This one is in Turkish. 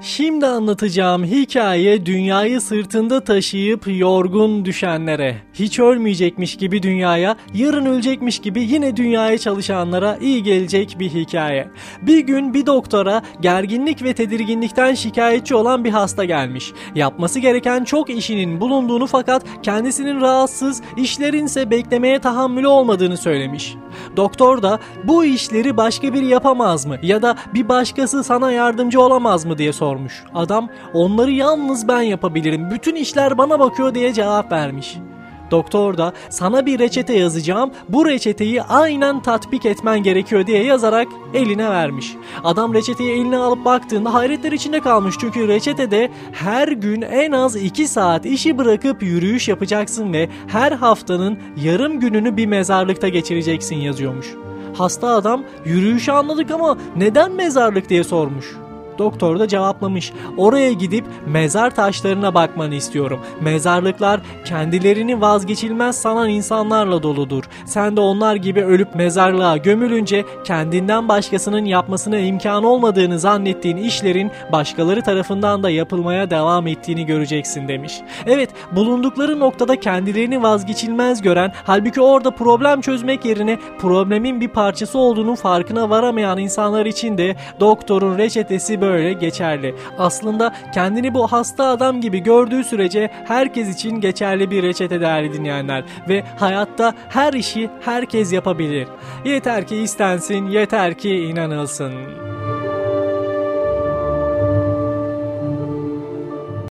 Şimdi anlatacağım hikaye dünyayı sırtında taşıyıp yorgun düşenlere, hiç ölmeyecekmiş gibi dünyaya, yarın ölecekmiş gibi yine dünyaya çalışanlara iyi gelecek bir hikaye. Bir gün bir doktora gerginlik ve tedirginlikten şikayetçi olan bir hasta gelmiş. Yapması gereken çok işinin bulunduğunu fakat kendisinin rahatsız, işlerinse beklemeye tahammülü olmadığını söylemiş. Doktor da bu işleri başka biri yapamaz mı ya da bir başkası sana yardımcı olamaz mı diye sormuş. Adam onları yalnız ben yapabilirim bütün işler bana bakıyor diye cevap vermiş. Doktor da sana bir reçete yazacağım bu reçeteyi aynen tatbik etmen gerekiyor diye yazarak eline vermiş. Adam reçeteyi eline alıp baktığında hayretler içinde kalmış çünkü reçetede her gün en az 2 saat işi bırakıp yürüyüş yapacaksın ve her haftanın yarım gününü bir mezarlıkta geçireceksin yazıyormuş. Hasta adam yürüyüşü anladık ama neden mezarlık diye sormuş. Doktor da cevaplamış. Oraya gidip mezar taşlarına bakmanı istiyorum. Mezarlıklar kendilerini vazgeçilmez sanan insanlarla doludur. Sen de onlar gibi ölüp mezarlığa gömülünce kendinden başkasının yapmasına imkan olmadığını zannettiğin işlerin başkaları tarafından da yapılmaya devam ettiğini göreceksin demiş. Evet bulundukları noktada kendilerini vazgeçilmez gören halbuki orada problem çözmek yerine problemin bir parçası olduğunun farkına varamayan insanlar için de doktorun reçetesi böyle geçerli. Aslında kendini bu hasta adam gibi gördüğü sürece herkes için geçerli bir reçete değerli dinleyenler ve hayatta her işi herkes yapabilir. Yeter ki istensin, yeter ki inanılsın.